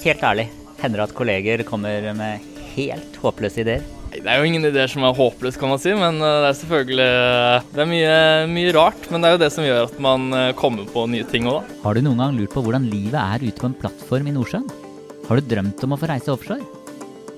Helt ærlig, hender det at kolleger kommer med helt håpløse ideer? Det er jo ingen ideer som er håpløse, kan man si, men eh, det er selvfølgelig eh, Det er mye, mye rart, men det er jo det som gjør at man eh, kommer på nye ting òg, da. Har du noen gang lurt på hvordan livet er ute på en plattform i Nordsjøen? Har du drømt om å få reise offshore?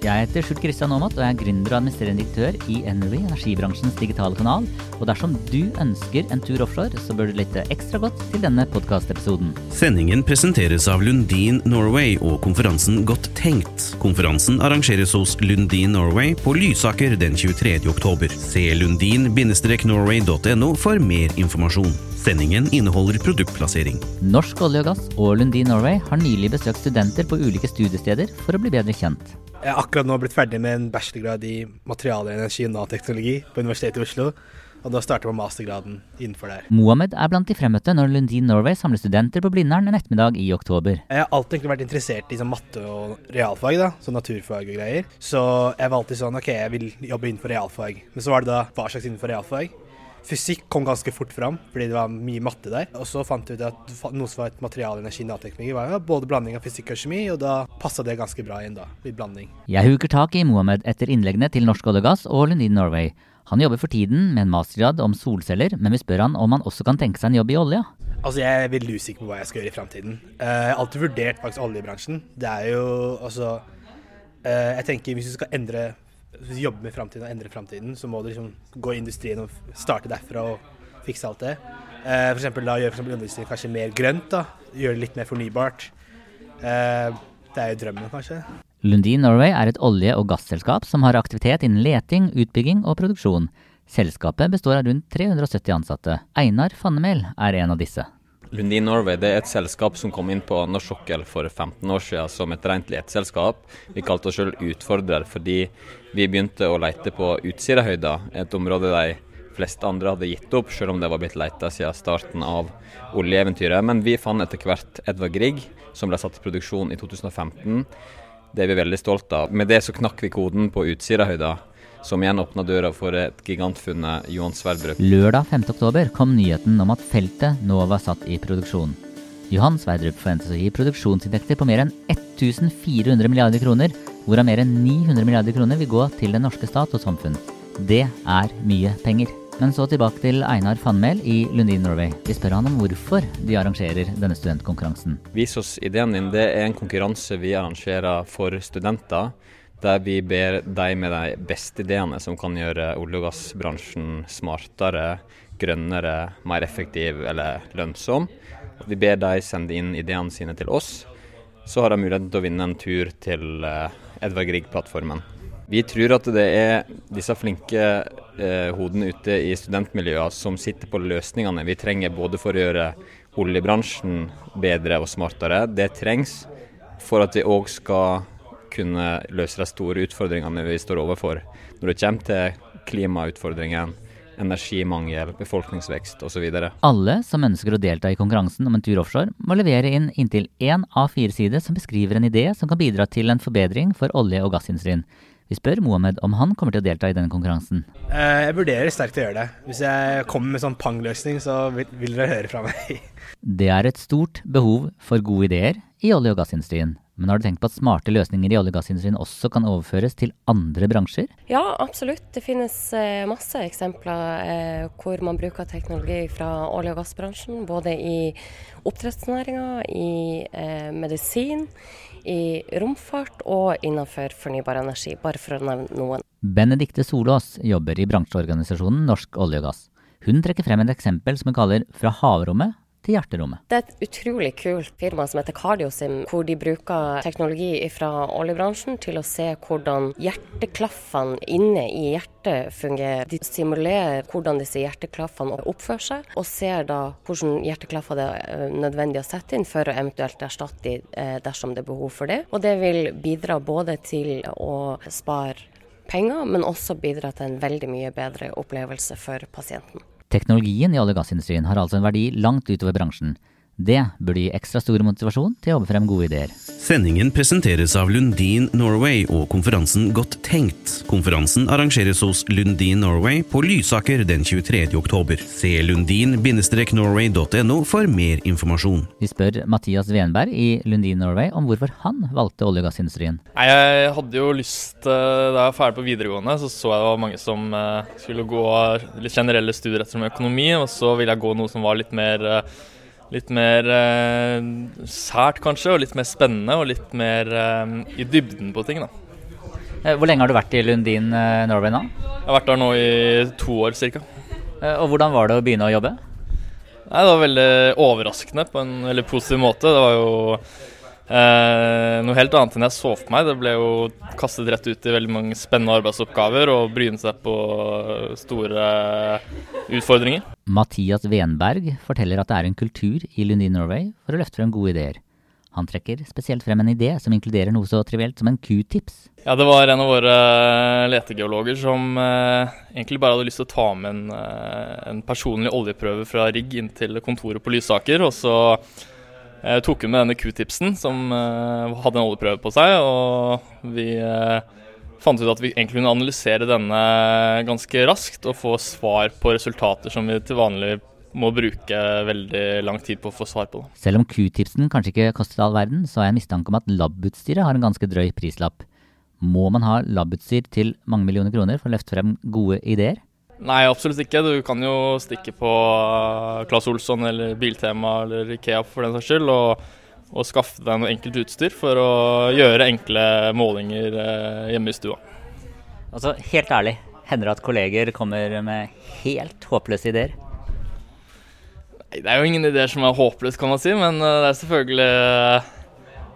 Jeg heter Skjult Kristian Aamodt og jeg er gründer og administrerende direktør i Energy, energibransjens digitale kanal. Og dersom du ønsker en tur offshore, så bør du lytte ekstra godt til denne podkastepisoden. Sendingen presenteres av Lundin Norway og konferansen Godt tenkt. Konferansen arrangeres hos Lundin Norway på Lysaker den 23. oktober. Se lundin-norway.no for mer informasjon. Sendingen inneholder produktplassering. Norsk olje og gass og Lundin Norway har nylig besøkt studenter på ulike studiesteder for å bli bedre kjent. Jeg har akkurat nå blitt ferdig med en bachelorgrad i materialer, energi og nanoteknologi på Universitetet i Oslo. Og da starter på mastergraden innenfor der. Mohammed er blant de fremmøtte når Lundin Norway samler studenter på Blindern en ettermiddag i oktober. Jeg har alltid egentlig vært interessert i sånn matte og realfag, da, så naturfag og greier. Så jeg var alltid sånn OK, jeg vil jobbe innenfor realfag. Men så var det da hva slags innenfor realfag. Fysikk kom ganske fort fram, fordi det var mye matte der. Og så fant vi ut at noe som var et materialenergi energi, nanoteknologi, var jo både blanding av fysikk og kjemi, og da passa det ganske bra inn, da. Litt blanding. Jeg huker tak i Mohammed etter innleggene til Norsk olje og gass og Lundin Norway. Han jobber for tiden med en mastergrad om solceller, men vi spør han om han også kan tenke seg en jobb i olja. Altså, Jeg er veldig usikker på hva jeg skal gjøre i framtiden. Jeg har alltid vurdert faktisk oljebransjen. Det er jo altså Jeg tenker hvis du skal endre hvis du jobber med framtiden og endrer framtiden, så må du liksom gå i industrien og starte derfra og fikse alt det. Eh, for eksempel da gjøre for industrien kanskje mer grønt, da. Gjøre det litt mer fornybart. Eh, det er jo drømmen, kanskje. Lundin Norway er et olje- og gasselskap som har aktivitet innen leting, utbygging og produksjon. Selskapet består av rundt 370 ansatte. Einar Fannemel er en av disse. Lundin Norway det er et selskap som kom inn på norsk sokkel for 15 år siden som et rent leteselskap. Vi kalte oss selv utfordrer fordi vi begynte å lete på Utsirahøyda, et område de fleste andre hadde gitt opp, selv om det var blitt leta siden starten av oljeeventyret. Men vi fant etter hvert Edvard Grieg, som ble satt i produksjon i 2015. Det er vi veldig stolt av. Med det så knakk vi koden på Utsidahøyda som igjen åpna døra for et gigantfunnet Johan Sverdrup. Lørdag 5.10 kom nyheten om at feltet nå var satt i produksjon. Johan Sverdrup forventes å gi produksjonsinntekter på mer enn 1400 milliarder kroner, hvorav mer enn 900 milliarder kroner vil gå til den norske stat og samfunn. Det er mye penger. Men så tilbake til Einar Fannmæl i Lundin Norway. Vi spør han om hvorfor de arrangerer denne studentkonkurransen. Vis oss ideen din. Det er en konkurranse vi arrangerer for studenter der vi ber de med de beste ideene som kan gjøre olje- og gassbransjen smartere, grønnere, mer effektiv eller lønnsom. Vi ber de sende inn ideene sine til oss. Så har de muligheten til å vinne en tur til eh, Edvard Grieg-plattformen. Vi tror at det er disse flinke eh, hodene ute i studentmiljøene som sitter på løsningene vi trenger både for å gjøre oljebransjen bedre og smartere. Det trengs for at vi òg skal kunne løse de store utfordringene vi står overfor når det kommer til klimautfordringen, energimangel, befolkningsvekst osv. Alle som ønsker å delta i konkurransen om en tur offshore, må levere inn inntil én A4-side som beskriver en idé som kan bidra til en forbedring for olje- og gassindustrien. Vi spør Mohammed om han kommer til å delta i denne konkurransen. Eh, jeg vurderer sterkt å gjøre det. Hvis jeg kommer med sånn pang-løsning, så vil dere høre fra meg. det er et stort behov for gode ideer i olje- og gassindustrien. Men har du tenkt på at smarte løsninger i olje- og gassindustrien også kan overføres til andre bransjer? Ja, absolutt. Det finnes eh, masse eksempler eh, hvor man bruker teknologi fra olje- og gassbransjen. Både i oppdrettsnæringa, i eh, medisin, i romfart og innenfor fornybar energi, bare for å nevne noen. Benedikte Solås jobber i bransjeorganisasjonen Norsk olje og gass. Hun trekker frem et eksempel som hun kaller Fra havrommet til hjerterommet. Det er et utrolig kult firma som heter Cardiosim, hvor de bruker teknologi fra oljebransjen til å se hvordan hjerteklaffene inne i hjertet fungerer. De simulerer hvordan disse hjerteklaffene oppfører seg, og ser da hvordan hjerteklaffer det er nødvendig å sette inn for å eventuelt erstatte de eh, dersom det er behov for det. Og det vil bidra både til å spare penger, men også bidra til en veldig mye bedre opplevelse for pasienten. Teknologien i olje- og gassindustrien har altså en verdi langt utover bransjen. Det burde gi ekstra stor motivasjon til å jobbe frem gode ideer. Sendingen presenteres av Lundin Norway og konferansen Godt tenkt. Konferansen arrangeres hos Lundin Norway på Lysaker den 23. oktober. Se lundin-norway.no for mer informasjon. Vi spør Mathias Venberg i Lundin Norway om hvorfor han valgte olje- og gassindustrien. Jeg hadde jo lyst eh, Da jeg var ferdig på videregående, så så jeg det var mange som eh, skulle gå litt generelle studier etter økonomi, og så ville jeg gå noe som var litt mer eh, Litt mer eh, sært, kanskje, og litt mer spennende og litt mer eh, i dybden på ting. da. Eh, Hvor lenge har du vært i Lundin eh, Norway nå? Jeg har vært der nå i to år ca. Eh, Og hvordan var det å begynne å jobbe? Nei, Det var veldig overraskende på en veldig positiv måte. Det var jo eh, noe helt annet enn jeg så for meg. Det ble jo kastet rett ut i veldig mange spennende arbeidsoppgaver og bryne seg på store utfordringer. Mathias Venberg forteller at det er en kultur i Lundin Norway for å løfte frem gode ideer. Han trekker spesielt frem en idé som inkluderer noe så trivielt som en q-tips. Ja, Det var en av våre letegeologer som eh, egentlig bare hadde lyst til å ta med en, eh, en personlig oljeprøve fra rigg inn til kontoret på Lysaker. Og så eh, tok hun med denne q-tipsen som eh, hadde en oljeprøve på seg. Og vi eh, fant ut at vi egentlig kunne analysere denne ganske raskt og få svar på resultater som vi til vanlig må bruke veldig lang tid på å få svar på. Selv om q-tipsen kanskje ikke kostet all verden, så har jeg mistanke om at labutstyret har en ganske drøy prislapp. Må man ha labutstyr til mange millioner kroner for å løfte frem gode ideer? Nei, absolutt ikke. Du kan jo stikke på eh, Claes Olsson eller Biltema eller Ikea for den saks skyld, og, og skaffe deg noe enkelt utstyr for å gjøre enkle målinger eh, hjemme i stua. Altså, helt ærlig, hender det at kolleger kommer med helt håpløse ideer? Nei, Det er jo ingen ideer som er håpløse, kan man si, men eh, det er selvfølgelig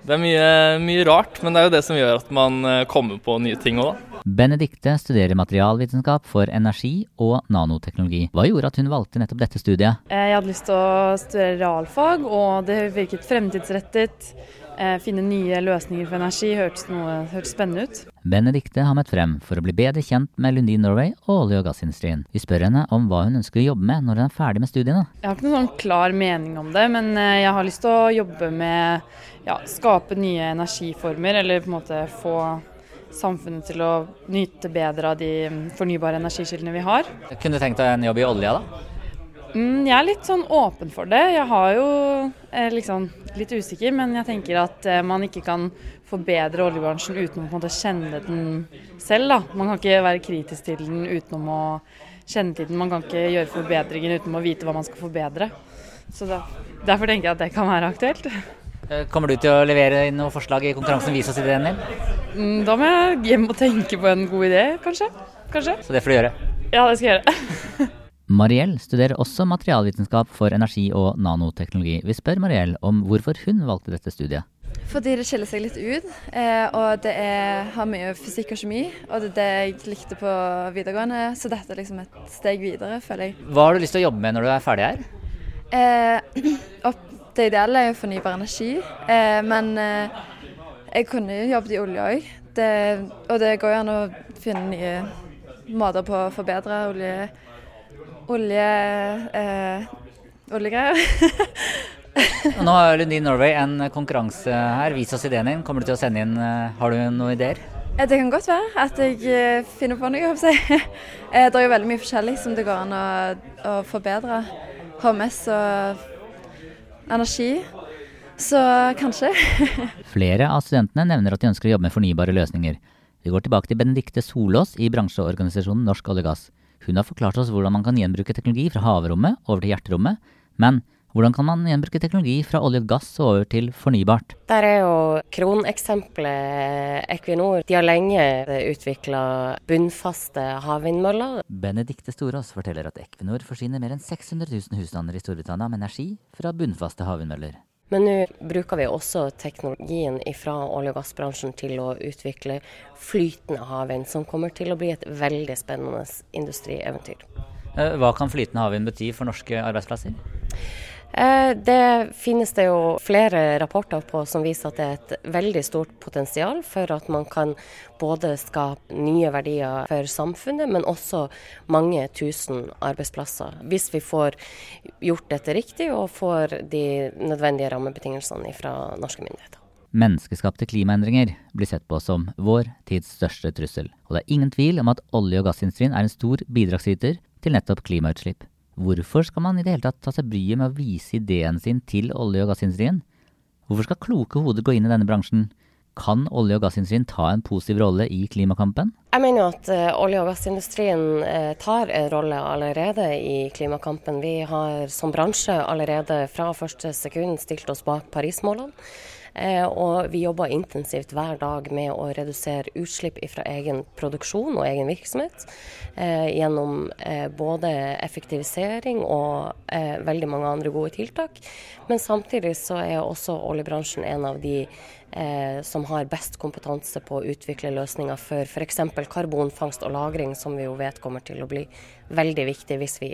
Det er mye, mye rart, men det er jo det som gjør at man kommer på nye ting òg, da. Benedikte studerer materialvitenskap for energi og nanoteknologi. Hva gjorde at hun valgte nettopp dette studiet? Eh, Jeg hadde lyst til å studere realfag, og det virket fremtidsrettet. Eh, Finne nye løsninger for energi hørtes, noe, hørtes spennende ut. Benedikte har møtt frem for å bli bedre kjent med Lundin Norway og olje- og gassindustrien. Vi spør henne om hva hun ønsker å jobbe med når hun er ferdig med studiene. Jeg har ikke noen sånn klar mening om det, men eh, jeg har lyst til å jobbe med ja, skape nye energiformer, eller på en måte få samfunnet til å nyte bedre av de fornybare energikildene vi har. Kunne du tenkt deg en jobb i olja, da? Mm, jeg er litt sånn åpen for det. Jeg har jo eh, liksom litt usikker, men jeg tenker at eh, man ikke kan forbedre oljebransjen uten å på en måte kjenne den selv. Da. Man kan ikke være kritisk til den utenom å kjenne til den. Man kan ikke gjøre forbedringer uten å vite hva man skal forbedre. Så da, Derfor tenker jeg at det kan være aktuelt. Eh, Kommer du til å levere inn noe forslag i konkurransen Vis oss ideen din? Mm, da må jeg hjem og tenke på en god idé, kanskje. Kanskje. Så det får du gjøre. Ja, det skal jeg gjøre. Mariell studerer også materialvitenskap for energi og nanoteknologi. Vi spør Mariell om hvorfor hun valgte dette studiet. Fordi det skiller seg litt ut, eh, og det er, har mye fysikk og kjemi. Og det er det jeg likte på videregående, så dette er liksom et steg videre, føler jeg. Hva har du lyst til å jobbe med når du er ferdig her? Eh, opp, det ideelle er jo fornybar energi, eh, men eh, jeg kunne jobbet i olje òg. Og det går jo an å finne nye måter på å forbedre olje... Olje... Eh, oljegreier. Nå har Lundin Norway en konkurranse her. Vis oss ideen din. Kommer du til å sende inn eh, Har du noen ideer? Det kan godt være at jeg eh, finner på noe. jeg håper jeg. Eh, Det er jo veldig mye forskjellig som det går an å, å forbedre. HMS og energi. Så kanskje. Flere av studentene nevner at de ønsker å jobbe med fornybare løsninger. Vi går tilbake til Benedikte Solås i bransjeorganisasjonen Norsk olje og gass. Hun har forklart oss hvordan man kan gjenbruke teknologi fra havrommet over til hjerterommet. Men hvordan kan man gjenbruke teknologi fra olje og gass og over til fornybart? Der er jo kroneksempelet Equinor. De har lenge utvikla bunnfaste havvindmøller. Benedikte Storås forteller at Equinor forsyner mer enn 600 000 husstander i Storbritannia med energi fra bunnfaste havvindmøller. Men nå bruker vi også teknologien fra olje- og gassbransjen til å utvikle flytende havvind, som kommer til å bli et veldig spennende industrieventyr. Eh, Hva kan flytende havvind bety for norske arbeidsplasser? Eh, Det finnes det jo flere rapporter på som viser at det er et veldig stort potensial for at man kan både skape nye verdier for samfunnet, men også mange tusen arbeidsplasser. Hvis vi får gjort dette riktig og får de nødvendige rammebetingelsene fra norske myndigheter. Menneskeskapte klimaendringer blir sett på som vår tids største trussel, og det er ingen tvil om at olje- og gassindustrien er en stor bidragsyter til nettopp klimautslipp. Hvorfor skal man i det hele tatt ta seg bryet med å vise ideen sin til olje- og gassindustrien? Hvorfor skal kloke hoder gå inn i denne bransjen? Kan olje- og gassindustrien ta en positiv rolle i klimakampen? Jeg mener jo at uh, olje- og gassindustrien uh, tar en rolle allerede i klimakampen. Vi har som bransje allerede fra første sekund stilt oss bak Parismålene. Eh, og vi jobber intensivt hver dag med å redusere utslipp fra egen produksjon og egen virksomhet. Eh, gjennom eh, både effektivisering og veldig mange andre gode tiltak. Men samtidig så er også oljebransjen en av de som har best kompetanse på å utvikle løsninger for f.eks. karbonfangst og -lagring, som vi jo vet kommer til å bli veldig viktig hvis vi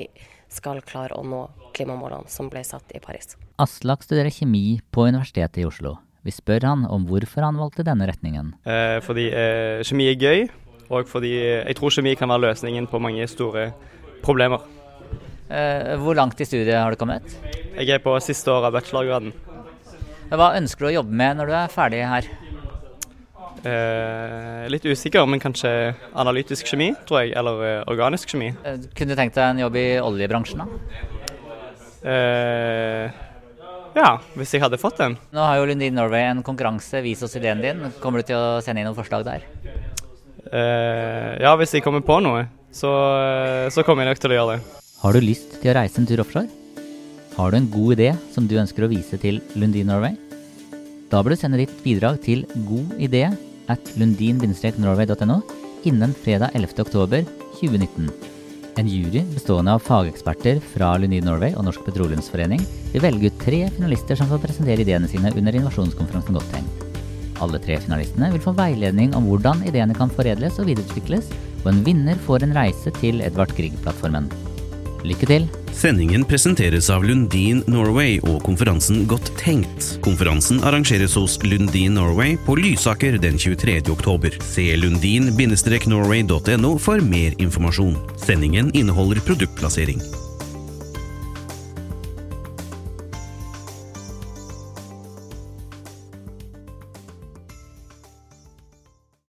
skal klare å nå klimamålene som ble satt i Paris. Aslak studerer kjemi på Universitetet i Oslo. Vi spør han om hvorfor han valgte denne retningen. Eh, fordi eh, kjemi er gøy, og fordi jeg tror kjemi kan være løsningen på mange store problemer. Eh, hvor langt i studiet har du kommet? Jeg er på siste år av bachelorgraden. Hva ønsker du å jobbe med når du er ferdig her? Eh, litt usikker, men kanskje analytisk kjemi, tror jeg. Eller eh, organisk kjemi. Eh, kunne du tenkt deg en jobb i oljebransjen, da? Eh, ja, hvis jeg hadde fått den. Nå har jo Lundin Norway en konkurranse. Vis oss ideen din. Kommer du til å sende inn noen forslag der? Uh, ja, hvis jeg kommer på noe, så, uh, så, kommer jeg nok til å gjøre det. Har du lyst til å reise en tur offshore? Har du en god idé som du ønsker å vise til Lundin Norway? Da bør du sende ditt bidrag til godidé at lundin-norway.no innen fredag 11. oktober 2019. En jury bestående av fageksperter fra Lundin Norway og Norsk Petroleumsforening vil velge ut tre finalister som får presentere ideene sine under innovasjonskonferansen Godtheim. Alle tre finalistene vil få veiledning om hvordan ideene kan foredles og videreutvikles, og en vinner får en reise til Edvard Grieg-plattformen. Lykke til! Sendingen presenteres av Lundin Norway og konferansen Godt tenkt. Konferansen arrangeres hos Lundin Norway på Lysaker den 23. oktober. Se lundin-norway.no for mer informasjon. Sendingen inneholder produktplassering.